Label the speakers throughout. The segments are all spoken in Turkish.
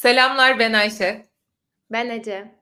Speaker 1: Selamlar ben Ayşe.
Speaker 2: Ben Ece.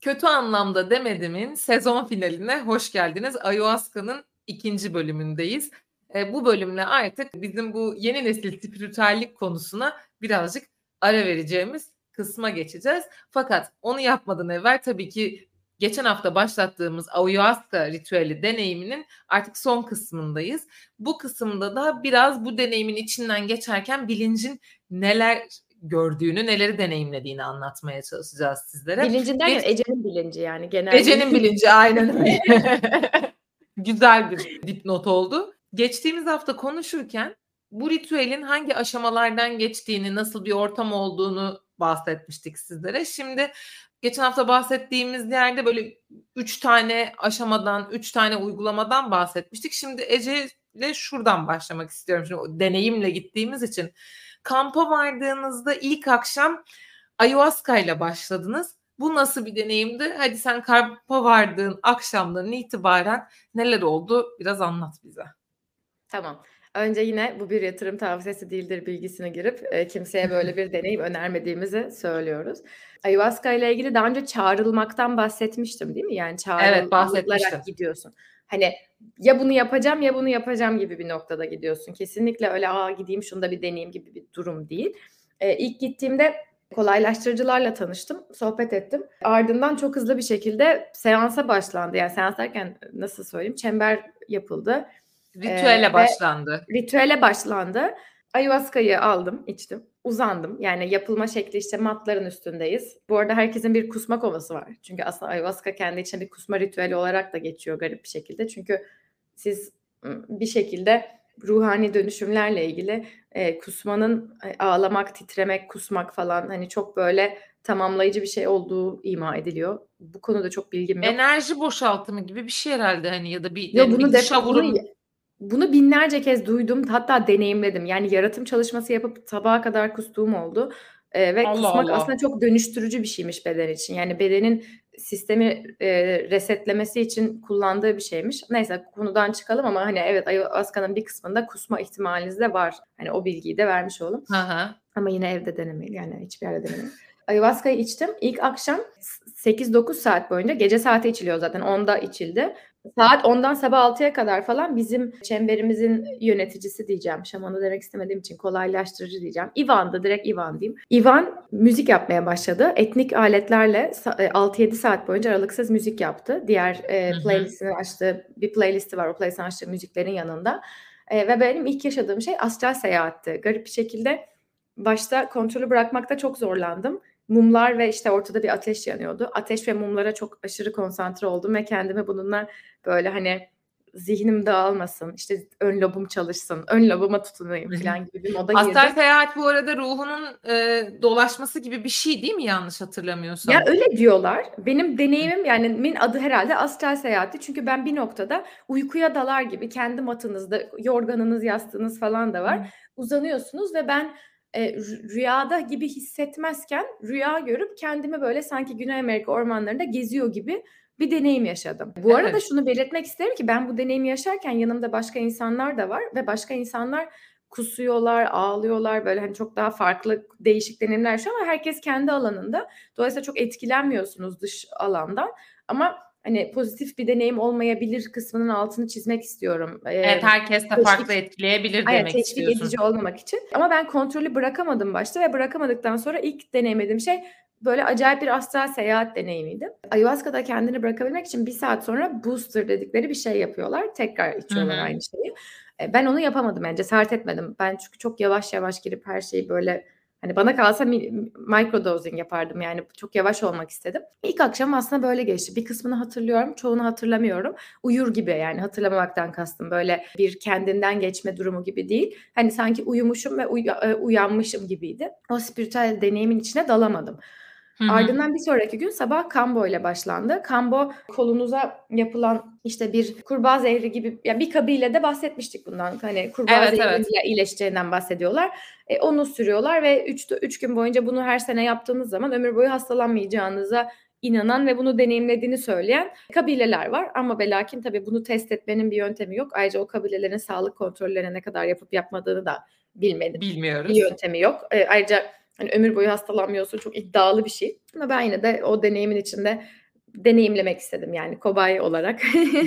Speaker 1: Kötü anlamda demedimin sezon finaline hoş geldiniz. Ayahuasca'nın ikinci bölümündeyiz. E, bu bölümle artık bizim bu yeni nesil spiritüellik konusuna birazcık ara vereceğimiz kısma geçeceğiz. Fakat onu yapmadan evvel tabii ki geçen hafta başlattığımız ayahuasca ritüeli deneyiminin artık son kısmındayız. Bu kısımda da biraz bu deneyimin içinden geçerken bilincin neler gördüğünü, neleri deneyimlediğini anlatmaya çalışacağız sizlere.
Speaker 2: Bilincinden Geç... Ece'nin bilinci yani genel.
Speaker 1: Ece'nin bilinci aynen öyle. Güzel bir dipnot oldu. Geçtiğimiz hafta konuşurken bu ritüelin hangi aşamalardan geçtiğini, nasıl bir ortam olduğunu bahsetmiştik sizlere. Şimdi geçen hafta bahsettiğimiz yerde böyle üç tane aşamadan, üç tane uygulamadan bahsetmiştik. Şimdi Ece ile şuradan başlamak istiyorum. Şimdi deneyimle gittiğimiz için kampa vardığınızda ilk akşam ayahuasca ile başladınız. Bu nasıl bir deneyimdi? Hadi sen kampa vardığın akşamdan itibaren neler oldu? Biraz anlat bize.
Speaker 2: Tamam. Önce yine bu bir yatırım tavsiyesi değildir bilgisine girip e, kimseye böyle bir deneyim önermediğimizi söylüyoruz. Ayahuasca ile ilgili daha önce çağrılmaktan bahsetmiştim değil mi? Yani çağrılarak evet, gidiyorsun. Hani ya bunu yapacağım ya bunu yapacağım gibi bir noktada gidiyorsun. Kesinlikle öyle aa gideyim şunu da bir deneyeyim gibi bir durum değil. Ee, ilk gittiğimde kolaylaştırıcılarla tanıştım, sohbet ettim. Ardından çok hızlı bir şekilde seansa başlandı. Yani seans derken nasıl söyleyeyim? Çember yapıldı.
Speaker 1: Ritüele ee, başlandı.
Speaker 2: Ritüele başlandı. Ayahuasca'yı aldım, içtim. Uzandım. Yani yapılma şekli işte matların üstündeyiz. Bu arada herkesin bir kusma kovası var. Çünkü aslında ayahuasca kendi içinde bir kusma ritüeli olarak da geçiyor garip bir şekilde. Çünkü siz bir şekilde ruhani dönüşümlerle ilgili e, kusmanın e, ağlamak, titremek, kusmak falan hani çok böyle tamamlayıcı bir şey olduğu ima ediliyor. Bu konuda çok bilgim yok.
Speaker 1: Enerji boşaltımı gibi bir şey herhalde hani ya da bir,
Speaker 2: ya bunu bir dışa vurum. Bunu binlerce kez duydum hatta deneyimledim. Yani yaratım çalışması yapıp sabaha kadar kustuğum oldu. Eee, ve Allah kusmak Allah. aslında çok dönüştürücü bir şeymiş beden için. Yani bedenin sistemi, eee, resetlemesi için kullandığı bir şeymiş. Neyse konudan çıkalım ama hani evet ayahuasca'nın bir kısmında kusma ihtimaliniz de var. Hani o bilgiyi de vermiş
Speaker 1: hı.
Speaker 2: Ama yine evde denemeyin yani hiçbir yerde denemeyin. Ayahuasca'yı içtim. İlk akşam 8-9 saat boyunca gece saati içiliyor zaten 10'da içildi. Saat 10'dan sabah 6'ya kadar falan bizim çemberimizin yöneticisi diyeceğim. Şamanı demek istemediğim için kolaylaştırıcı diyeceğim. Ivan'dı direkt Ivan diyeyim. Ivan müzik yapmaya başladı. Etnik aletlerle 6-7 e, saat boyunca aralıksız müzik yaptı. Diğer e, playlistini açtı. Bir playlisti var o playlistin açtığı müziklerin yanında. E, ve benim ilk yaşadığım şey astral seyahatti. Garip bir şekilde başta kontrolü bırakmakta çok zorlandım mumlar ve işte ortada bir ateş yanıyordu. Ateş ve mumlara çok aşırı konsantre oldum ve kendimi bununla böyle hani zihnim dağılmasın, işte ön lobum çalışsın, ön lobuma tutunayım falan gibi bir moda girdim.
Speaker 1: Astral seyahat bu arada ruhunun e, dolaşması gibi bir şey değil mi yanlış hatırlamıyorsam?
Speaker 2: Ya öyle diyorlar. Benim deneyimim yani min adı herhalde astral seyahati. Çünkü ben bir noktada uykuya dalar gibi kendi matınızda yorganınız, yastığınız falan da var. Uzanıyorsunuz ve ben e, rüyada gibi hissetmezken rüya görüp kendimi böyle sanki Güney Amerika ormanlarında geziyor gibi bir deneyim yaşadım. Bu evet. arada şunu belirtmek isterim ki ben bu deneyimi yaşarken yanımda başka insanlar da var ve başka insanlar kusuyorlar, ağlıyorlar böyle hani çok daha farklı değişik deneyimler yaşıyor ama herkes kendi alanında. Dolayısıyla çok etkilenmiyorsunuz dış alandan. Ama hani pozitif bir deneyim olmayabilir kısmının altını çizmek istiyorum.
Speaker 1: Evet herkes de teşvik, farklı etkileyebilir demek teşvik istiyorsun.
Speaker 2: teşvik edici olmamak için. Ama ben kontrolü bırakamadım başta ve bırakamadıktan sonra ilk deneyimlediğim şey böyle acayip bir astral seyahat deneyimiydi. Ayahuasca'da kendini bırakabilmek için bir saat sonra booster dedikleri bir şey yapıyorlar. Tekrar içiyorlar Hı-hı. aynı şeyi. Ben onu yapamadım yani cesaret etmedim. Ben çünkü çok yavaş yavaş girip her şeyi böyle Hani bana kalsa microdosing yapardım yani çok yavaş olmak istedim. İlk akşam aslında böyle geçti. Bir kısmını hatırlıyorum, çoğunu hatırlamıyorum. Uyur gibi yani hatırlamamaktan kastım böyle bir kendinden geçme durumu gibi değil. Hani sanki uyumuşum ve uy- e, uyanmışım gibiydi. O spiritüel deneyimin içine dalamadım. Hı-hı. Ardından bir sonraki gün sabah kambo ile başlandı. Kambo kolunuza yapılan işte bir kurbağa zehri gibi ya bir kabile de bahsetmiştik bundan. Hani kurbağa evet, zehriyle evet. iyileşeceğinden bahsediyorlar. E, onu sürüyorlar ve 3 üç gün boyunca bunu her sene yaptığınız zaman ömür boyu hastalanmayacağınıza inanan ve bunu deneyimlediğini söyleyen kabileler var. Ama ve lakin tabii bunu test etmenin bir yöntemi yok. Ayrıca o kabilelerin sağlık kontrollerine ne kadar yapıp yapmadığını da bilmedim.
Speaker 1: Bilmiyoruz.
Speaker 2: Bir yöntemi yok. E, ayrıca Hani ömür boyu hastalanmıyorsun çok iddialı bir şey. Ama ben yine de o deneyimin içinde deneyimlemek istedim yani kobay olarak.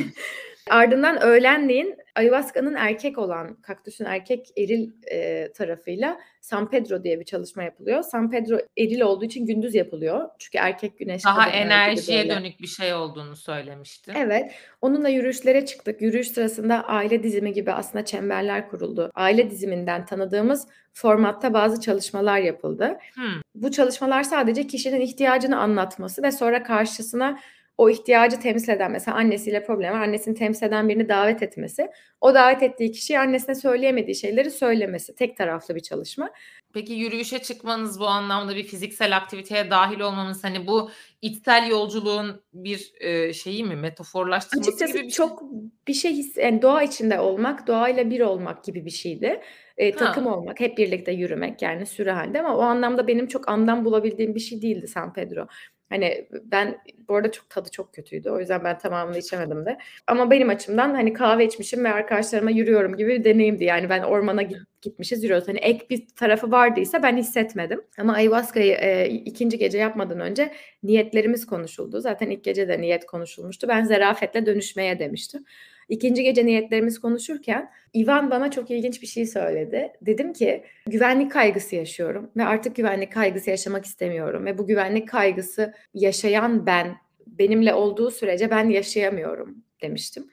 Speaker 2: Ardından öğlenleyin ayahuasca'nın erkek olan, kaktüsün erkek eril e, tarafıyla San Pedro diye bir çalışma yapılıyor. San Pedro eril olduğu için gündüz yapılıyor. Çünkü erkek güneş
Speaker 1: daha enerjiye dönük bir şey olduğunu söylemiştin.
Speaker 2: Evet. Onunla yürüyüşlere çıktık. Yürüyüş sırasında aile dizimi gibi aslında çemberler kuruldu. Aile diziminden tanıdığımız formatta bazı çalışmalar yapıldı. Hmm. Bu çalışmalar sadece kişinin ihtiyacını anlatması ve sonra karşısına o ihtiyacı temsil eden mesela annesiyle problem var. Annesini temsil eden birini davet etmesi. O davet ettiği kişiye annesine söyleyemediği şeyleri söylemesi. Tek taraflı bir çalışma.
Speaker 1: Peki yürüyüşe çıkmanız bu anlamda bir fiziksel aktiviteye dahil olmamız hani bu içsel yolculuğun bir e, şeyi mi metaforlaştırması
Speaker 2: Açıkçası
Speaker 1: gibi bir
Speaker 2: çok şey. bir şey his, yani doğa içinde olmak, doğayla bir olmak gibi bir şeydi. E, takım ha. olmak, hep birlikte yürümek yani sürü halde ama o anlamda benim çok anlam bulabildiğim bir şey değildi San Pedro. Hani ben bu arada çok tadı çok kötüydü. O yüzden ben tamamını içemedim de. Ama benim açımdan hani kahve içmişim ve arkadaşlarıma yürüyorum gibi bir deneyimdi. Yani ben ormana git, gitmişiz yürüyoruz. Hani ek bir tarafı vardıysa ben hissetmedim. Ama ayahuasca'yı e, ikinci gece yapmadan önce niyetlerimiz konuşuldu. Zaten ilk gece de niyet konuşulmuştu. Ben zerafetle dönüşmeye demiştim. İkinci gece niyetlerimiz konuşurken Ivan bana çok ilginç bir şey söyledi. Dedim ki güvenlik kaygısı yaşıyorum ve artık güvenlik kaygısı yaşamak istemiyorum ve bu güvenlik kaygısı yaşayan ben benimle olduğu sürece ben yaşayamıyorum demiştim.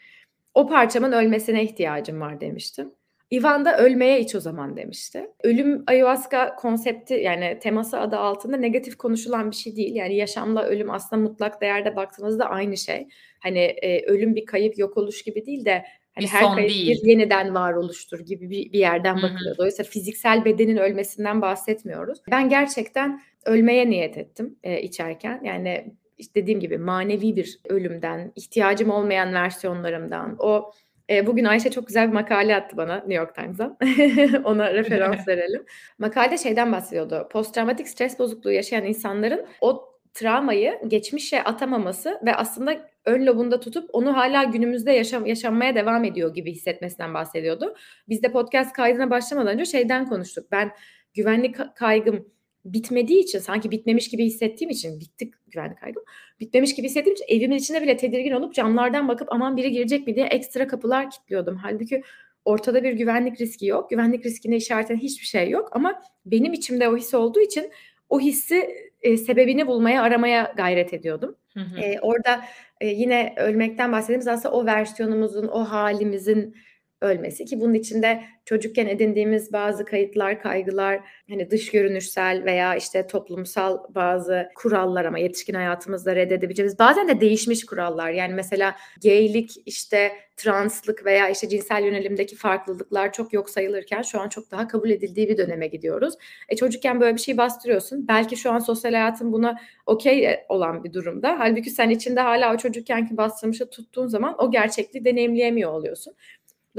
Speaker 2: O parçamın ölmesine ihtiyacım var demiştim. Ivan da ölmeye iç o zaman demişti. Ölüm ayahuasca konsepti yani teması adı altında negatif konuşulan bir şey değil. Yani yaşamla ölüm aslında mutlak değerde baktığınızda aynı şey. Hani e, ölüm bir kayıp yok oluş gibi değil de hani bir her kayıp değil. bir yeniden varoluştur gibi bir, bir yerden bakılıyor. Dolayısıyla fiziksel bedenin ölmesinden bahsetmiyoruz. Ben gerçekten ölmeye niyet ettim e, içerken. Yani işte dediğim gibi manevi bir ölümden, ihtiyacım olmayan versiyonlarımdan, o e, bugün Ayşe çok güzel bir makale attı bana New York Times'dan. Ona referans verelim. Makalede şeyden bahsediyordu. Posttraumatik stres bozukluğu yaşayan insanların o travmayı geçmişe atamaması ve aslında ön lobunda tutup onu hala günümüzde yaşam yaşanmaya devam ediyor gibi hissetmesinden bahsediyordu. Biz de podcast kaydına başlamadan önce şeyden konuştuk. Ben güvenlik kaygım bitmediği için sanki bitmemiş gibi hissettiğim için bittik güvenlik kaygım. Bitmemiş gibi hissettiğim için evimin içinde bile tedirgin olup camlardan bakıp aman biri girecek mi diye ekstra kapılar kilitliyordum. Halbuki ortada bir güvenlik riski yok. Güvenlik riskine işaret eden hiçbir şey yok ama benim içimde o his olduğu için o hissi e, sebebini bulmaya, aramaya gayret ediyordum. Hı hı. E, orada e, yine ölmekten bahsettiğimiz aslında o versiyonumuzun, o halimizin ölmesi ki bunun içinde çocukken edindiğimiz bazı kayıtlar, kaygılar, hani dış görünüşsel veya işte toplumsal bazı kurallar ama yetişkin hayatımızda reddedebileceğimiz bazen de değişmiş kurallar. Yani mesela gaylik, işte translık veya işte cinsel yönelimdeki farklılıklar çok yok sayılırken şu an çok daha kabul edildiği bir döneme gidiyoruz. E çocukken böyle bir şey bastırıyorsun. Belki şu an sosyal hayatın buna okey e, olan bir durumda. Halbuki sen içinde hala o çocukkenki bastırmışı tuttuğun zaman o gerçekliği deneyimleyemiyor oluyorsun.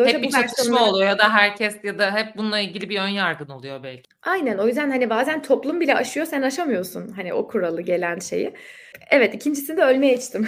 Speaker 1: Dolayısıyla hep bir çatışma oluyor ya da herkes ya da hep bununla ilgili bir ön yargın oluyor belki.
Speaker 2: Aynen o yüzden hani bazen toplum bile aşıyor sen aşamıyorsun hani o kuralı gelen şeyi. Evet ikincisinde ölmeye içtim.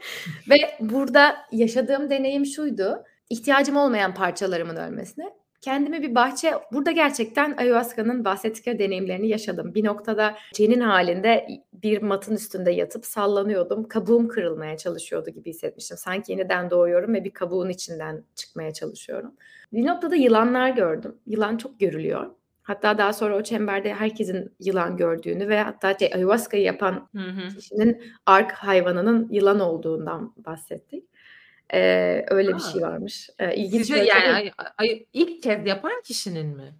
Speaker 2: Ve burada yaşadığım deneyim şuydu. İhtiyacım olmayan parçalarımın ölmesine kendime bir bahçe burada gerçekten ayahuasca'nın bahsettikleri deneyimlerini yaşadım. Bir noktada cenin halinde bir matın üstünde yatıp sallanıyordum. Kabuğum kırılmaya çalışıyordu gibi hissetmiştim. Sanki yeniden doğuyorum ve bir kabuğun içinden çıkmaya çalışıyorum. Bir noktada yılanlar gördüm. Yılan çok görülüyor. Hatta daha sonra o çemberde herkesin yılan gördüğünü ve hatta şey, ayahuasca'yı yapan hı hı. kişinin ark hayvanının yılan olduğundan bahsettik. Eee, öyle bir şey varmış. Eee, ilginç
Speaker 1: Sizce yani ay ay ilk kez yapan kişinin mi?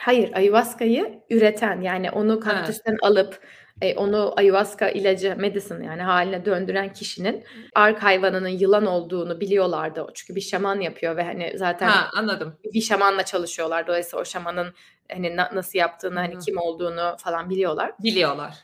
Speaker 2: Hayır, ayahuasca'yı üreten yani onu kaktüsten alıp, eee, onu ayahuasca ilacı, medicine yani haline döndüren kişinin ark hayvanının yılan olduğunu biliyorlardı. Çünkü bir şaman yapıyor ve hani zaten
Speaker 1: Ha, anladım.
Speaker 2: bir şamanla çalışıyorlar. Dolayısıyla o şamanın hani na nasıl yaptığını, hani kim olduğunu falan biliyorlar.
Speaker 1: Biliyorlar.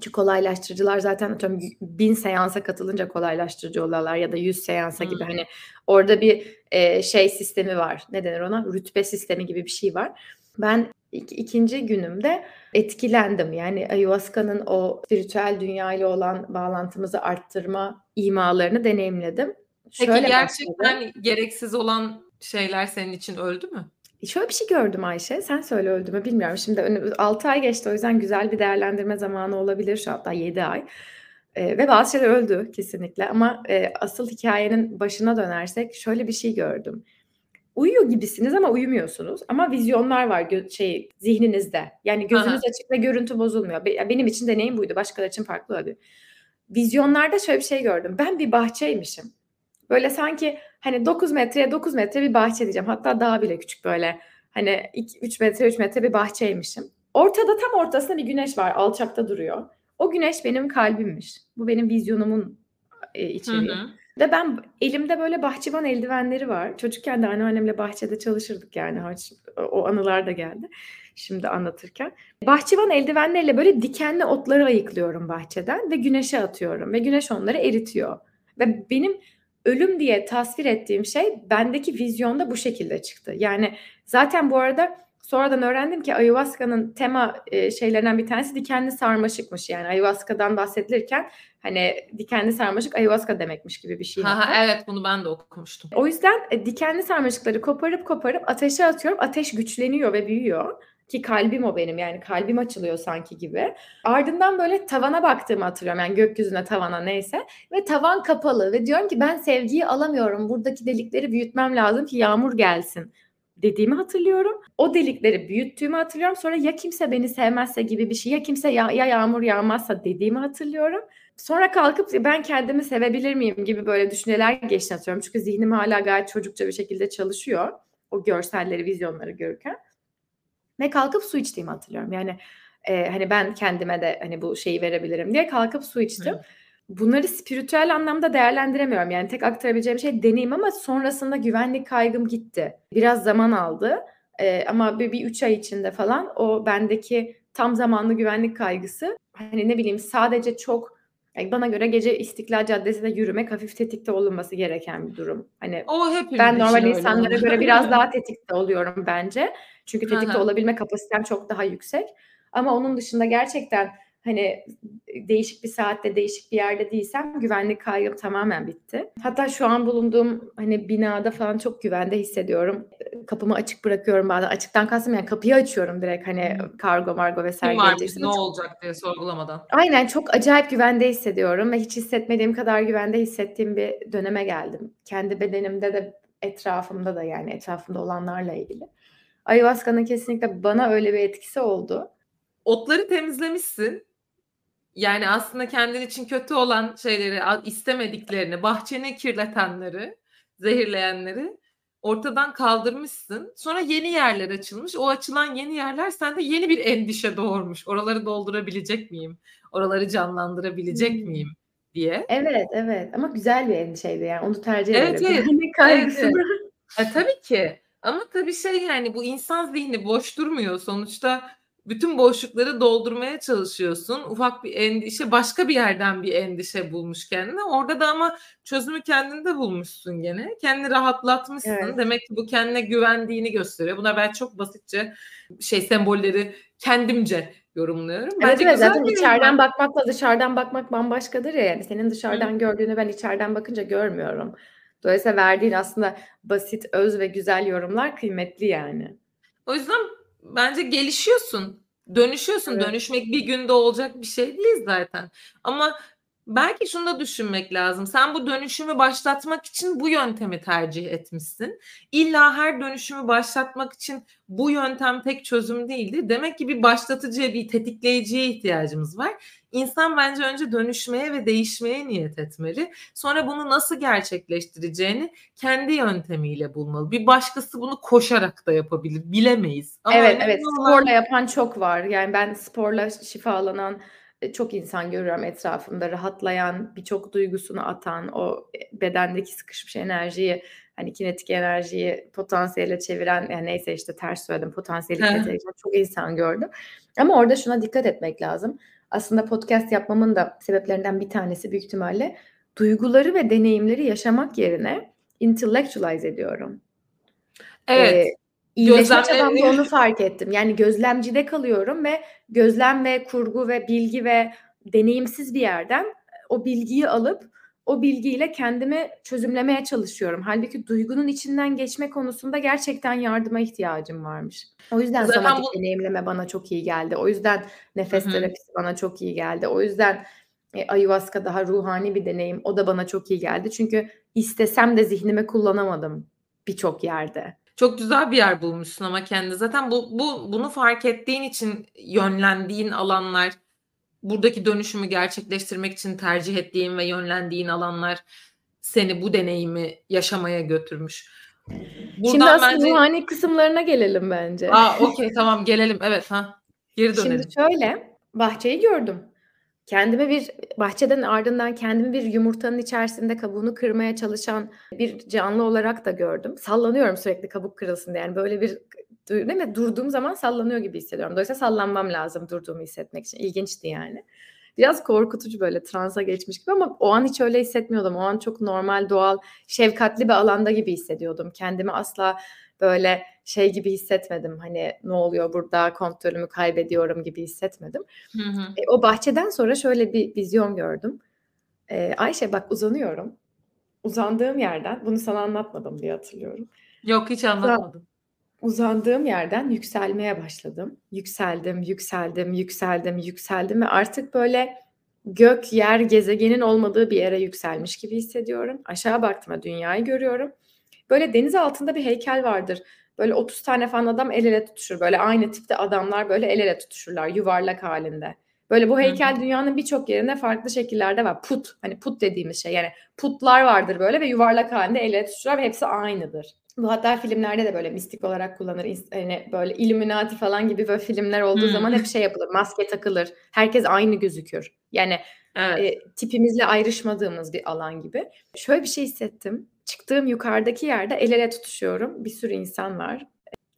Speaker 2: Çünkü kolaylaştırıcılar zaten atıyorum bin seansa katılınca kolaylaştırıcı oluyorlar ya da yüz seansa hmm. gibi hani orada bir e, şey sistemi var. Ne denir ona? Rütbe sistemi gibi bir şey var. Ben ik- ikinci günümde etkilendim. Yani ayahuasca'nın o spiritüel dünya ile olan bağlantımızı arttırma imalarını deneyimledim.
Speaker 1: Peki Şöyle gerçekten başladım. gereksiz olan şeyler senin için öldü mü?
Speaker 2: Şöyle bir şey gördüm Ayşe. Sen söyle öldü mü bilmiyorum. Şimdi önü 6 ay geçti o yüzden güzel bir değerlendirme zamanı olabilir şu hatta 7 ay. Eee, ve bazı şeyler öldü kesinlikle ama, eee, asıl hikayenin başına dönersek şöyle bir şey gördüm. Uyuyor gibisiniz ama uyumuyorsunuz ama vizyonlar var gö şey zihninizde. Yani gözünüz
Speaker 1: hı.
Speaker 2: açık ve görüntü bozulmuyor. Be benim için deneyim buydu. Başkaları için farklı olabilir. Vizyonlarda şöyle bir şey gördüm. Ben bir bahçeymişim. Böyle sanki, hani, 9 metreye 9 metre bir bahçe diyeceğim. Hatta daha bile küçük böyle, hani, iki 3 metre 3 metre bir bahçeymişim. Ortada tam ortasında bir güneş var, alçakta duruyor. O güneş benim kalbimmiş. Bu benim vizyonumun,
Speaker 1: Hı
Speaker 2: içeriği
Speaker 1: hı.
Speaker 2: ve ben elimde böyle bahçıvan eldivenleri var. Çocukken de anneannemle bahçede çalışırdık yani o anılar da geldi şimdi anlatırken. Bahçıvan eldivenleriyle böyle dikenli otları ayıklıyorum bahçeden ve güneşe atıyorum ve güneş onları eritiyor ve benim ölüm diye tasvir ettiğim şey bendeki vizyonda bu şekilde çıktı. Yani zaten bu arada sonradan öğrendim ki ayahuasca'nın tema, eee, şeylerinden bir tanesi dikenli sarmaşıkmış. Yani ayahuasca'dan bahsedilirken, hani, dikenli sarmaşık ayahuasca demekmiş gibi bir şey
Speaker 1: Ha ha, evet, bunu ben de okumuştum.
Speaker 2: O yüzden, eee, dikenli sarmaşıkları koparıp koparıp ateşe atıyorum. Ateş güçleniyor ve büyüyor ki kalbim o benim, yani kalbim açılıyor sanki gibi. Ardından böyle tavana baktığımı hatırlıyorum, yani gökyüzüne, tavana neyse ve tavan kapalı ve diyorum ki ben sevgiyi alamıyorum. Buradaki delikleri büyütmem lazım ki yağmur gelsin dediğimi hatırlıyorum. O delikleri büyüttüğümü hatırlıyorum. Sonra ya kimse beni sevmezse gibi bir şey, ya kimse ya ya yağmur yağmazsa dediğimi hatırlıyorum. Sonra kalkıp ben kendimi sevebilir miyim gibi böyle düşünceler geçtiğini hatırlıyorum. Çünkü zihnim hâlâ gayet çocukça bir şekilde çalışıyor o görselleri, vizyonları görürken ve kalkıp su içtiğimi hatırlıyorum. Yani, eee, hani, ben kendime de, hani, bu şeyi verebilirim diye kalkıp su içtim.
Speaker 1: Hı.
Speaker 2: Bunları spiritüel anlamda değerlendiremiyorum. Yani tek aktarabileceğim şey deneyim ama sonrasında güvenlik kaygım gitti. Biraz zaman aldı, eee, ama bir bir 3 ay içinde falan o bendeki tam zamanlı güvenlik kaygısı, hani, ne bileyim sadece çok, yani, bana göre gece İstiklal Caddesi'nde yürümek hafif tetikte olunması gereken bir durum. Hani,
Speaker 1: O
Speaker 2: ben normal insanlara göre biraz daha tetikte oluyorum bence. Çünkü tetikte
Speaker 1: hı.
Speaker 2: olabilme kapasitem çok daha yüksek ama onun dışında gerçekten, hani, değişik bir saatte, değişik bir yerde değilsem güvenlik kaygım tamamen bitti. Hatta şu an bulunduğum, hani, binada falan çok güvende hissediyorum. Kapımı açık bırakıyorum bazen. Açıktan kastım yani kapıyı açıyorum direkt, hani, kargo margo vs.
Speaker 1: Kim varmış, ne
Speaker 2: çok
Speaker 1: olacak diye sorgulamadan.
Speaker 2: Aynen, çok acayip güvende hissediyorum ve hiç hissetmediğim kadar güvende hissettiğim bir döneme geldim. Kendi bedenimde de etrafımda da, yani etrafımda olanlarla ilgili. Ayahuasca'nın kesinlikle bana öyle bir etkisi oldu.
Speaker 1: Otları temizlemişsin. Yani aslında kendin için kötü olan şeyleri, istemediklerini, bahçeni kirletenleri, zehirleyenleri ortadan kaldırmışsın. Sonra yeni yerler açılmış. O açılan yeni yerler sende yeni bir endişe doğurmuş. Oraları doldurabilecek miyim? Oraları canlandırabilecek
Speaker 2: Hımm.
Speaker 1: miyim diye.
Speaker 2: Evet, evet ama güzel bir endişeydi yani onu tercih
Speaker 1: Evet,
Speaker 2: ederim.
Speaker 1: evet. Evet,
Speaker 2: kaygısını
Speaker 1: evet. E, tabii ki ama tabii şey, yani bu insan zihni boş durmuyor. Sonuçta bütün boşlukları doldurmaya çalışıyorsun. Ufak bir endişe, başka bir yerden bir endişe bulmuş kendine. Orada da ama çözümü kendinde bulmuşsun gene. Kendini rahatlatmışsın.
Speaker 2: Evet.
Speaker 1: Demek ki bu kendine güvendiğini gösteriyor. Bunlar ben çok basitçe şey sembolleri kendimce yorumluyorum.
Speaker 2: Evet,
Speaker 1: Bence
Speaker 2: evet.
Speaker 1: güzel
Speaker 2: Zaten içeriden bakmakla dışarıdan bakmak bambaşkadır ya. Yani senin
Speaker 1: Hı.
Speaker 2: dışarıdan gördüğünü ben içeriden bakınca görmüyorum. Dolayısıyla verdiğin aslında basit, öz ve güzel yorumlar kıymetli yani.
Speaker 1: O yüzden bence gelişiyorsun, dönüşüyorsun.
Speaker 2: Evet.
Speaker 1: Dönüşmek bir günde olacak bir şey değil zaten. Ama belki şunu da düşünmek lazım. Sen bu dönüşümü başlatmak için bu yöntemi tercih etmişsin. İlla her dönüşümü başlatmak için bu yöntem tek çözüm değildir. Demek ki bir başlatıcıya, bir tetikleyiciye ihtiyacımız var. İnsan bence önce dönüşmeye ve değişmeye niyet etmeli. Sonra bunu nasıl gerçekleştireceğini kendi yöntemiyle bulmalı. Bir başkası bunu koşarak da yapabilir. Bilemeyiz ama
Speaker 2: Evet, evet.
Speaker 1: olan
Speaker 2: Sporla yapan çok var. Yani ben sporla şifalanan, çok insan görüyorum etrafımda. Rahatlayan, birçok duygusunu atan, o, eee, bedendeki sıkışmış enerjiyi, hani, kinetik enerjiyi potansiyele çeviren, yani, neyse işte ters söyledim, potansiyeli kinetik çok insan gördüm. Ama orada şuna dikkat etmek lazım. Aslında podcast yapmamın da sebeplerinden bir tanesi büyük ihtimalle duyguları ve deneyimleri yaşamak yerine intellectualize ediyorum.
Speaker 1: Evet.
Speaker 2: Eee, iyileşme çabamda onu fark ettim. Yani gözlemcide kalıyorum ve gözlem ve kurgu ve bilgi ve deneyimsiz bir yerden, eee, o bilgiyi alıp o bilgiyle kendimi çözümlemeye çalışıyorum. Halbuki duygunun içinden geçme konusunda gerçekten yardıma ihtiyacım varmış. O yüzden
Speaker 1: Zaten
Speaker 2: somatik
Speaker 1: bu
Speaker 2: deneyimleme bana çok iyi geldi. O yüzden nefes
Speaker 1: Hı hı.
Speaker 2: terapisi bana çok iyi geldi. O yüzden e, ayahuasca daha ruhani bir deneyim. O da bana çok iyi geldi. Çünkü istesem de zihnimi kullanamadım birçok yerde.
Speaker 1: Çok güzel bir yer bulmuşsun ama kendi. Zaten bu, bu bunu fark ettiğin için yönlendiğin alanlar, buradaki dönüşümü gerçekleştirmek için tercih ettiğin ve yönlendiğin alanlar seni bu deneyimi yaşamaya götürmüş.
Speaker 2: Şimdi
Speaker 1: Buradan
Speaker 2: asıl
Speaker 1: bence
Speaker 2: ruhani kısımlarına gelelim bence.
Speaker 1: Aa okey tamam gelelim. Evet ha. Geri
Speaker 2: Şimdi
Speaker 1: dönelim.
Speaker 2: şöyle bahçeyi gördüm. Kendime bir bahçeden ardından kendimi bir yumurtanın içerisinde kabuğunu kırmaya çalışan bir canlı olarak da gördüm. Sallanıyorum sürekli kabuk kırılsın diye. Yani böyle bir değil mi? Durduğum zaman sallanıyor gibi hissediyorum. Dolayısıyla sallanmam lazım durduğumu hissetmek için. İlginçti yani. Biraz korkutucu böyle transa geçmiş gibi ama o an hiç öyle hissetmiyordum. O an çok normal, doğal, şefkatli bir alanda gibi hissediyordum. Kendimi asla böyle şey gibi hissetmedim. Hani ne oluyor burada kontrolümü kaybediyorum gibi hissetmedim.
Speaker 1: Hı hı.
Speaker 2: E, o bahçeden sonra şöyle bir vizyon gördüm. E, Ayşe bak uzanıyorum. Uzandığım yerden, bunu sana anlatmadım diye hatırlıyorum.
Speaker 1: Yok hiç anlatmadım.
Speaker 2: Uzandığım yerden yükselmeye başladım. Yükseldim, yükseldim, yükseldim, yükseldim ve artık böyle gök, yer, gezegenin olmadığı bir yere yükselmiş gibi hissediyorum. Aşağı baktığımda dünyayı görüyorum. Böyle deniz altında bir heykel vardır. Böyle 30 tane falan adam el ele tutuşur. Böyle aynı tipte adamlar böyle el ele tutuşurlar yuvarlak halinde. Böyle bu
Speaker 1: hı.
Speaker 2: heykel dünyanın birçok yerinde farklı şekillerde var. Put, hani put dediğimiz şey yani putlar vardır böyle ve yuvarlak halinde el ele tutuşurlar ve hepsi aynıdır. Bu hatta filmlerde de böyle mistik olarak kullanır. Hani böyle Illuminati falan gibi böyle filmler olduğu
Speaker 1: Hı.
Speaker 2: zaman hep şey yapılır. Maske takılır. Herkes aynı gözükür. Yani
Speaker 1: Evet.
Speaker 2: e, tipimizle ayrışmadığımız bir alan gibi. Şöyle bir şey hissettim. Çıktığım yukarıdaki yerde el ele tutuşuyorum. Bir sürü insan var.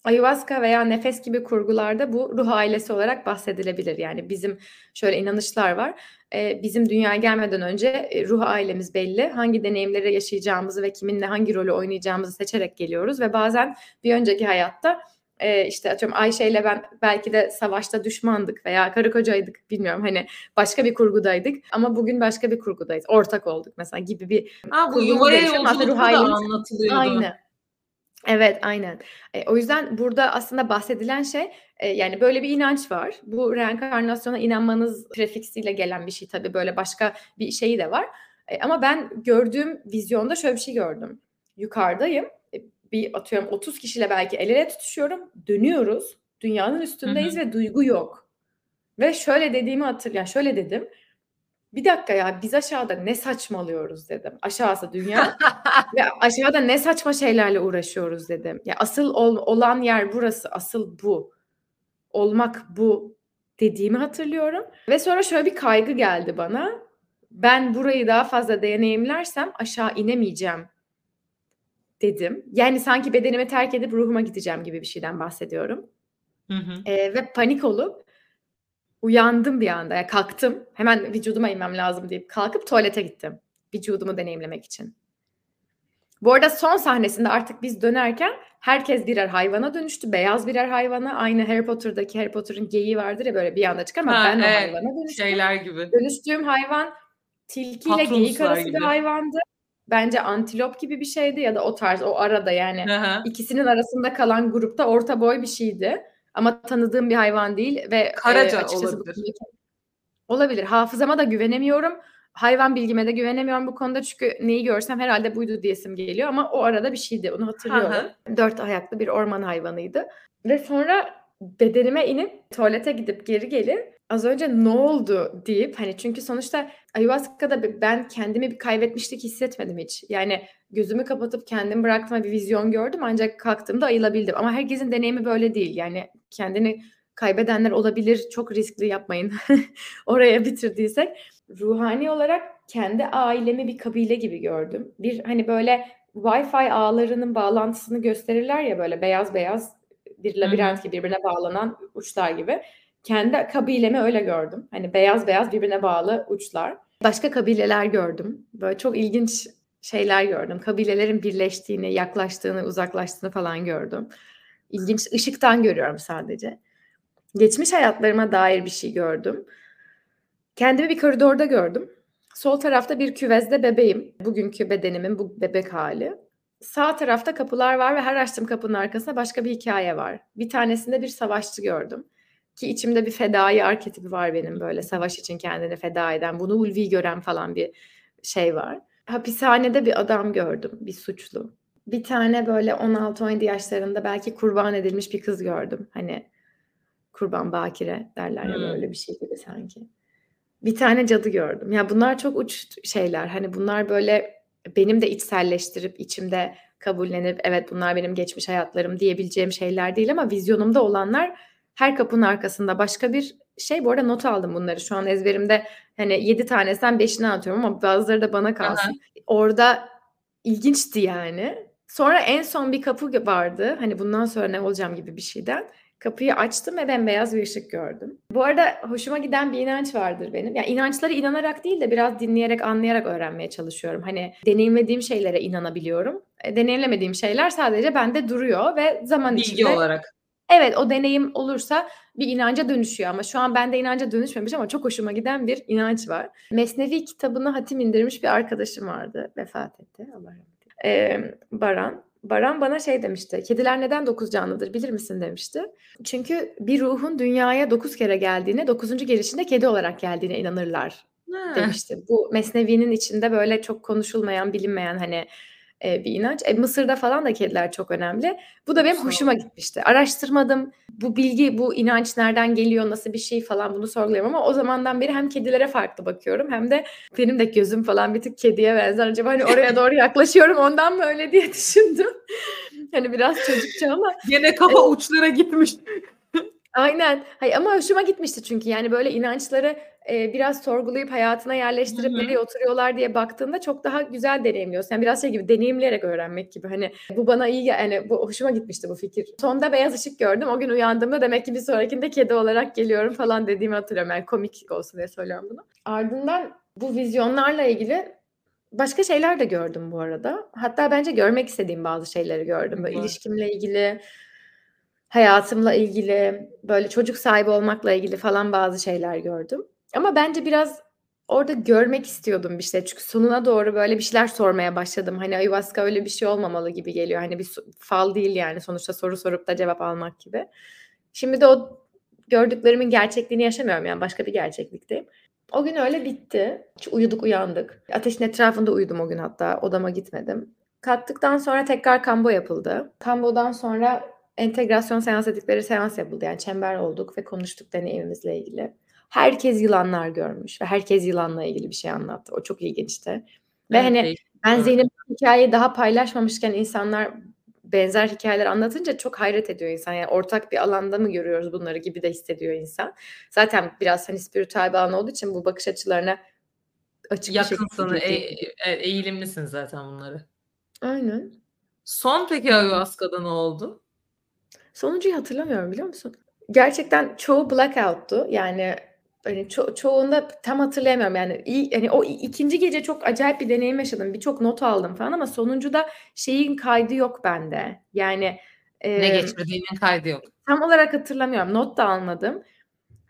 Speaker 2: Ayahuasca veya nefes gibi kurgularda bu ruh ailesi olarak bahsedilebilir. Yani bizim şöyle inanışlar var. Ee, bizim dünyaya gelmeden önce e, ruh ailemiz belli. Hangi deneyimleri yaşayacağımızı ve kiminle hangi rolü oynayacağımızı seçerek geliyoruz ve bazen bir önceki hayatta e, işte atıyorum Ayşe ile ben belki de savaşta düşmandık veya karı kocaydık bilmiyorum hani başka bir kurgudaydık ama bugün başka bir kurgudayız. Ortak olduk mesela gibi bir
Speaker 1: Ha bu yuvaya yolculukta da anlatılıyordu.
Speaker 2: aynı. Evet, aynen. E, o yüzden burada aslında bahsedilen şey e, yani böyle bir inanç var. Bu reenkarnasyona inanmanız prefiksiyle gelen bir şey tabii böyle başka bir şeyi de var. E, ama ben gördüğüm vizyonda şöyle bir şey gördüm. Yukarıdayım. E, bir atıyorum 30 kişiyle belki el ele tutuşuyorum. Dönüyoruz. Dünyanın
Speaker 1: Hı
Speaker 2: üstündeyiz
Speaker 1: hı.
Speaker 2: ve duygu yok. Ve şöyle dediğimi hatırlıyorum. Yani şöyle dedim. Bir dakika ya biz aşağıda ne saçmalıyoruz dedim. Aşağısı dünya ve aşağıda ne saçma şeylerle uğraşıyoruz dedim. Ya asıl ol- olan yer burası, asıl bu. Olmak bu dediğimi hatırlıyorum. Ve sonra şöyle bir kaygı geldi bana. Ben burayı daha fazla deneyimlersem aşağı inemeyeceğim dedim. Yani sanki bedenimi terk edip ruhuma gideceğim gibi bir şeyden bahsediyorum.
Speaker 1: Hı hı.
Speaker 2: Ee, ve panik olup uyandım bir anda. Yani kalktım. Hemen vücuduma inmem lazım deyip kalkıp tuvalete gittim. Vücudumu deneyimlemek için. Bu arada son sahnesinde artık biz dönerken herkes birer hayvana dönüştü. Beyaz birer hayvana. Aynı Harry Potter'daki Harry Potter'ın geyiği vardır ya böyle bir anda çıkar ama
Speaker 1: Ha,
Speaker 2: ben o
Speaker 1: evet.
Speaker 2: hayvana dönüştüm.
Speaker 1: Şeyler gibi.
Speaker 2: Dönüştüğüm hayvan tilkiyle geyik arası bir
Speaker 1: gibi.
Speaker 2: hayvandı. Bence antilop gibi bir şeydi ya da o tarz o arada yani
Speaker 1: hı.
Speaker 2: ikisinin arasında kalan grupta orta boy bir şeydi. Ama tanıdığım bir hayvan değil ve e,
Speaker 1: Karaca
Speaker 2: açıkçası bu
Speaker 1: olabilir.
Speaker 2: olabilir. Hafızama da güvenemiyorum. Hayvan bilgime de güvenemiyorum bu konuda çünkü neyi görsem herhalde buydu diyesim geliyor ama o arada bir şeydi onu hatırlıyorum. Dört ayaklı bir orman hayvanıydı. Ve sonra bedenime inip tuvalete gidip geri gelip az önce ne oldu deyip hani çünkü sonuçta ayahuasca'da ben kendimi bir kaybetmişlik hissetmedim hiç. Yani gözümü kapatıp kendimi bıraktığıma bir vizyon gördüm ancak kalktığımda ayılabildim. Ama herkesin deneyimi böyle değil. Yani kendini kaybedenler olabilir. Çok riskli yapmayın. Oraya bitirdiysek. Ruhani olarak kendi ailemi bir kabile gibi gördüm. Bir hani böyle Wi-Fi ağlarının bağlantısını gösterirler ya böyle beyaz beyaz bir labirent gibi birbirine bağlanan uçlar gibi. Kendi kabilemi öyle gördüm. Hani beyaz beyaz birbirine bağlı uçlar. Başka kabileler gördüm. Böyle çok ilginç şeyler gördüm. Kabilelerin birleştiğini, yaklaştığını, uzaklaştığını falan gördüm. İlginç ışıktan görüyorum sadece. Geçmiş hayatlarıma dair bir şey gördüm. Kendimi bir koridorda gördüm. Sol tarafta bir küvezde bebeğim. Bugünkü bedenimin bu bebek hali. Sağ tarafta kapılar var ve her açtığım kapının arkasında başka bir hikaye var. Bir tanesinde bir savaşçı gördüm. Ki içimde bir fedai arketipi var benim böyle savaş için kendini feda eden, bunu ulvi gören falan bir şey var. Hapishanede bir adam gördüm, bir suçlu. Bir tane böyle 16-17 yaşlarında belki kurban edilmiş bir kız gördüm. Hani kurban bakire derler ya
Speaker 1: Hmm.
Speaker 2: böyle bir şey gibi sanki. Bir tane cadı gördüm. Ya bunlar çok uç şeyler. Hani bunlar böyle benim de içselleştirip içimde kabullenip evet bunlar benim geçmiş hayatlarım diyebileceğim şeyler değil ama vizyonumda olanlar her kapının arkasında başka bir şey. Bu arada not aldım bunları. Şu an ezberimde hani 7 tanesinden 5'ini atıyorum ama bazıları da bana kalsın. Orada ilginçti yani. Sonra en son bir kapı vardı. Hani bundan sonra ne olacağım gibi bir şeyden. Kapıyı açtım ve bembeyaz bir ışık gördüm. Bu arada hoşuma giden bir inanç vardır benim. Yani inançları inanarak değil de biraz dinleyerek, anlayarak öğrenmeye çalışıyorum. Hani deneyimlediğim şeylere inanabiliyorum. E, deneyimlemediğim şeyler sadece bende duruyor ve zaman
Speaker 1: Bilgi
Speaker 2: içinde
Speaker 1: olarak.
Speaker 2: Evet o deneyim olursa bir inanca dönüşüyor ama şu an bende inanca dönüşmemiş ama çok hoşuma giden bir inanç var. Mesnevi kitabını hatim indirmiş bir arkadaşım vardı. Vefat etti. Allah rahmet eylesin. Ee, Baran. Baran bana şey demişti. Kediler neden dokuz canlıdır bilir misin demişti. Çünkü bir ruhun dünyaya dokuz kere geldiğine, dokuzuncu gelişinde kedi olarak geldiğine inanırlar
Speaker 1: Ha.
Speaker 2: demişti. Bu Mesnevi'nin içinde böyle çok konuşulmayan, bilinmeyen hani e, bir inanç. E, Mısır'da falan da kediler çok önemli. Bu da benim hoşuma gitmişti. Araştırmadım. Bu bilgi, bu inanç nereden geliyor, nasıl bir şey falan bunu sorguluyorum ama o zamandan beri hem kedilere farklı bakıyorum hem de benim de gözüm falan bir tık kediye benzer. Acaba hani oraya doğru yaklaşıyorum ondan mı öyle diye düşündüm. hani biraz çocukça ama
Speaker 1: Gene kafa uçlara gitmiş.
Speaker 2: Aynen. Hayır, ama hoşuma gitmişti çünkü yani böyle inançları e, biraz sorgulayıp hayatına yerleştirip nereye oturuyorlar diye baktığında çok daha güzel deneyimliyorsun. Yani biraz şey gibi deneyimleyerek öğrenmek gibi. Hani bu bana iyi yani bu hoşuma gitmişti bu fikir. Sonda beyaz ışık gördüm. O gün uyandığımda demek ki bir sonrakinde kedi olarak geliyorum falan dediğimi hatırlıyorum. Yani komik olsun diye söylüyorum bunu. Ardından bu vizyonlarla ilgili başka şeyler de gördüm bu arada. Hatta bence görmek istediğim bazı şeyleri gördüm. Böyle ilişkimle ilgili, hayatımla ilgili, böyle çocuk sahibi olmakla ilgili falan bazı şeyler gördüm. Ama bence biraz orada görmek istiyordum bir şey. Çünkü sonuna doğru böyle bir şeyler sormaya başladım. Hani ayahuasca öyle bir şey olmamalı gibi geliyor. Hani bir fal değil yani sonuçta soru sorup da cevap almak gibi. Şimdi de o gördüklerimin gerçekliğini yaşamıyorum yani başka bir gerçeklikteyim. O gün öyle bitti. Hiç uyuduk uyandık. Ateşin etrafında uyudum o gün hatta. Odama gitmedim. Kalktıktan sonra tekrar kambo yapıldı. Kambodan sonra entegrasyon seans dedikleri seans yapıldı. Yani çember olduk ve konuştuk deneyimimizle ilgili. Herkes yılanlar görmüş ve herkes yılanla ilgili bir şey anlattı. O çok ilginçti. Ve
Speaker 1: Evet,
Speaker 2: hani ben. Zeynep'in hikayeyi daha paylaşmamışken insanlar benzer hikayeler anlatınca çok hayret ediyor insan. Yani ortak bir alanda mı görüyoruz bunları gibi de hissediyor insan. Zaten biraz hani spiritüel bir alan olduğu için bu bakış açılarına açık bir
Speaker 1: Yakınsın,
Speaker 2: şekilde
Speaker 1: e-
Speaker 2: gidiyor.
Speaker 1: e- eğilimlisin zaten bunları.
Speaker 2: Aynen.
Speaker 1: Son peki ayahuasca'da ne oldu?
Speaker 2: Sonuncuyu hatırlamıyorum biliyor musun? Gerçekten çoğu blackout'tu. Yani hani ço- çoğunda tam hatırlayamıyorum. Yani iyi, hani o ikinci gece çok acayip bir deneyim yaşadım. Birçok not aldım falan ama sonuncuda şeyin kaydı yok bende. Yani
Speaker 1: Ne
Speaker 2: e,
Speaker 1: geçirdiğinin kaydı yok.
Speaker 2: tam olarak hatırlamıyorum. Not da almadım.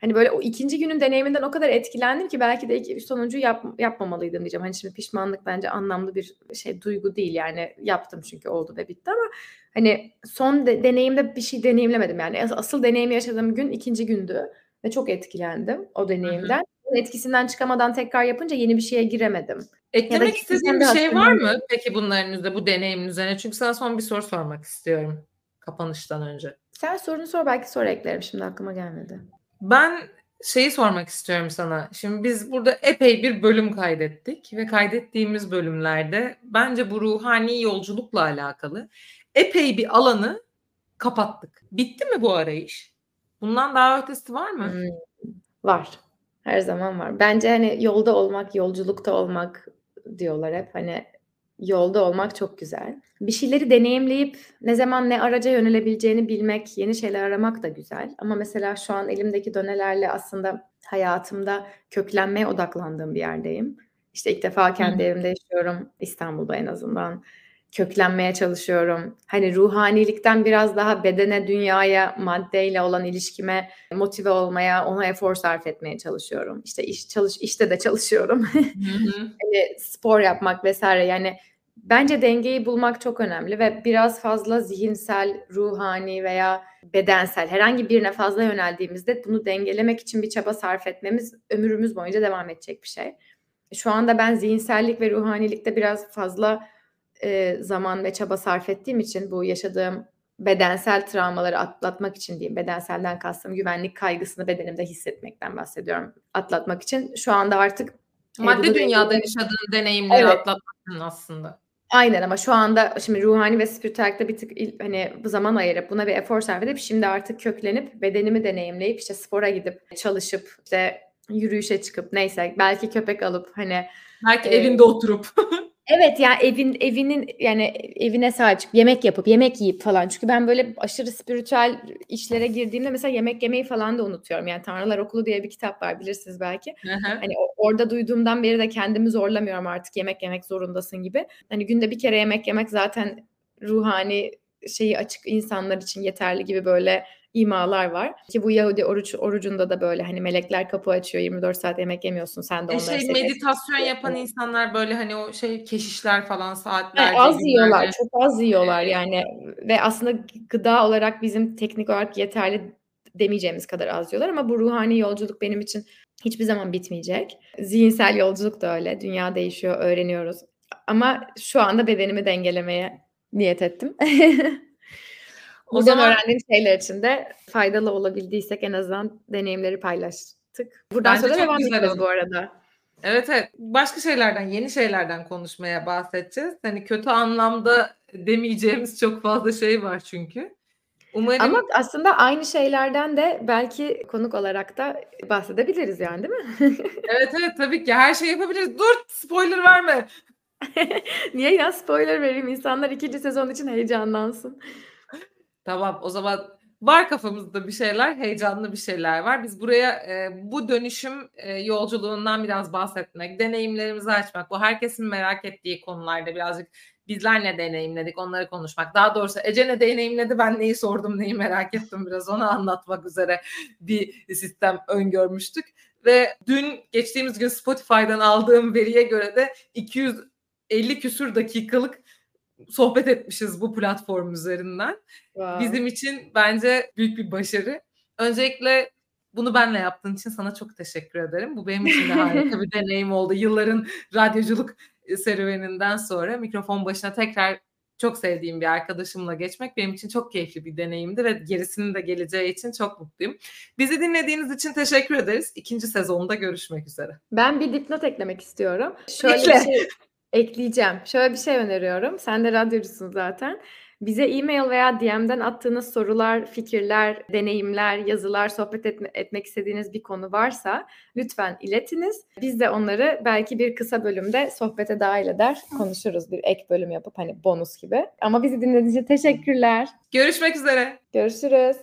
Speaker 2: Hani böyle o ikinci günün deneyiminden o kadar etkilendim ki belki de iki, sonuncu yap, yapmamalıydım diyeceğim. Hani şimdi pişmanlık bence anlamlı bir şey duygu değil yani yaptım çünkü oldu ve bitti ama hani son de- deneyimde bir şey deneyimlemedim yani As- asıl deneyimi yaşadığım gün ikinci gündü ve çok etkilendim o deneyimden. Onun etkisinden çıkamadan tekrar yapınca yeni bir şeye giremedim.
Speaker 1: Eklemek istediğin bir şey var mı peki bunların üzerine, bu deneyimin üzerine? Çünkü sana son bir soru sormak istiyorum kapanıştan önce.
Speaker 2: Sen sorunu sor belki sonra eklerim şimdi aklıma gelmedi.
Speaker 1: Ben şeyi sormak istiyorum sana. Şimdi biz burada epey bir bölüm kaydettik ve kaydettiğimiz bölümlerde bence bu ruhani yolculukla alakalı epey bir alanı kapattık. Bitti mi bu arayış? Bundan daha ötesi var mı?
Speaker 2: Hmm, var. Her zaman var. Bence hani yolda olmak, yolculukta olmak diyorlar hep. Hani yolda olmak çok güzel. Bir şeyleri deneyimleyip ne zaman ne araca yönelebileceğini bilmek, yeni şeyler aramak da güzel. Ama mesela şu an elimdeki dönelerle aslında hayatımda köklenmeye odaklandığım bir yerdeyim. İşte ilk defa kendi
Speaker 1: Hı.
Speaker 2: evimde yaşıyorum. İstanbul'da en azından. Köklenmeye çalışıyorum. Hani ruhanilikten biraz daha bedene, dünyaya, maddeyle olan ilişkime motive olmaya, ona efor sarf etmeye çalışıyorum. İşte iş çalış işte de çalışıyorum. hani spor yapmak vesaire yani bence dengeyi bulmak çok önemli ve biraz fazla zihinsel, ruhani veya bedensel herhangi birine fazla yöneldiğimizde bunu dengelemek için bir çaba sarf etmemiz ömrümüz boyunca devam edecek bir şey. Şu anda ben zihinsellik ve ruhanilikte biraz fazla e, zaman ve çaba sarf ettiğim için bu yaşadığım bedensel travmaları atlatmak için diyeyim. Bedenselden kastım güvenlik kaygısını bedenimde hissetmekten bahsediyorum. Atlatmak için şu anda artık
Speaker 1: Madde e, dünyada yaşadığın deneyimleri evet. atlatmak aslında.
Speaker 2: Aynen ama şu anda şimdi ruhani ve spiritüellikte bir tık hani bu zaman ayırıp buna bir efor sarf edip şimdi artık köklenip bedenimi deneyimleyip işte spora gidip çalışıp işte yürüyüşe çıkıp neyse belki köpek alıp hani
Speaker 1: belki e, evinde oturup
Speaker 2: Evet ya evin evinin yani evine sahip çıkıp yemek yapıp yemek yiyip falan. Çünkü ben böyle aşırı spiritüel işlere girdiğimde mesela yemek yemeyi falan da unutuyorum. Yani Tanrılar Okulu diye bir kitap var bilirsiniz belki. Hani orada duyduğumdan beri de kendimi zorlamıyorum artık yemek yemek zorundasın gibi. Hani günde bir kere yemek yemek zaten ruhani şeyi açık insanlar için yeterli gibi böyle imalar var. Ki bu Yahudi oruç orucunda da böyle hani melekler kapı açıyor 24 saat yemek yemiyorsun sen de
Speaker 1: e
Speaker 2: onları
Speaker 1: şey, meditasyon yapan insanlar böyle hani o şey keşişler falan saatlerce
Speaker 2: yani az yiyorlar çok az yiyorlar yani ve aslında gıda olarak bizim teknik olarak yeterli demeyeceğimiz kadar az yiyorlar ama bu ruhani yolculuk benim için hiçbir zaman bitmeyecek. Zihinsel yolculuk da öyle. Dünya değişiyor, öğreniyoruz. Ama şu anda bedenimi dengelemeye niyet ettim. O Buradan zaman öğrendiğim şeyler için de faydalı olabildiysek en azından deneyimleri paylaştık. Buradan sonra devam edeceğiz bu arada.
Speaker 1: Evet evet. Başka şeylerden, yeni şeylerden konuşmaya bahsedeceğiz. Hani kötü anlamda demeyeceğimiz çok fazla şey var çünkü.
Speaker 2: Umarım... Ama aslında aynı şeylerden de belki konuk olarak da bahsedebiliriz yani değil mi?
Speaker 1: evet evet tabii ki her şey yapabiliriz. Dur spoiler verme.
Speaker 2: Niye ya spoiler vereyim? İnsanlar ikinci sezon için heyecanlansın.
Speaker 1: Tamam o zaman var kafamızda bir şeyler, heyecanlı bir şeyler var. Biz buraya e, bu dönüşüm e, yolculuğundan biraz bahsetmek, deneyimlerimizi açmak, bu herkesin merak ettiği konularda birazcık bizler ne deneyimledik onları konuşmak. Daha doğrusu Ece ne deneyimledi ben neyi sordum neyi merak ettim biraz onu anlatmak üzere bir sistem öngörmüştük. Ve dün geçtiğimiz gün Spotify'dan aldığım veriye göre de 250 küsür dakikalık sohbet etmişiz bu platform üzerinden. Wow. Bizim için bence büyük bir başarı. Öncelikle bunu benle yaptığın için sana çok teşekkür ederim. Bu benim için de harika bir deneyim oldu. Yılların radyoculuk serüveninden sonra mikrofon başına tekrar çok sevdiğim bir arkadaşımla geçmek benim için çok keyifli bir deneyimdi ve gerisinin de geleceği için çok mutluyum. Bizi dinlediğiniz için teşekkür ederiz. İkinci sezonda görüşmek üzere.
Speaker 2: Ben bir dipnot eklemek istiyorum. Şöyle bir şey Ekleyeceğim. Şöyle bir şey öneriyorum. Sen de radyocusun zaten. Bize e-mail veya DM'den attığınız sorular, fikirler, deneyimler, yazılar, sohbet etme, etmek istediğiniz bir konu varsa lütfen iletiniz. Biz de onları belki bir kısa bölümde sohbete dahil eder, konuşuruz. Bir ek bölüm yapıp hani bonus gibi. Ama bizi dinlediğiniz için teşekkürler.
Speaker 1: Görüşmek üzere.
Speaker 2: Görüşürüz.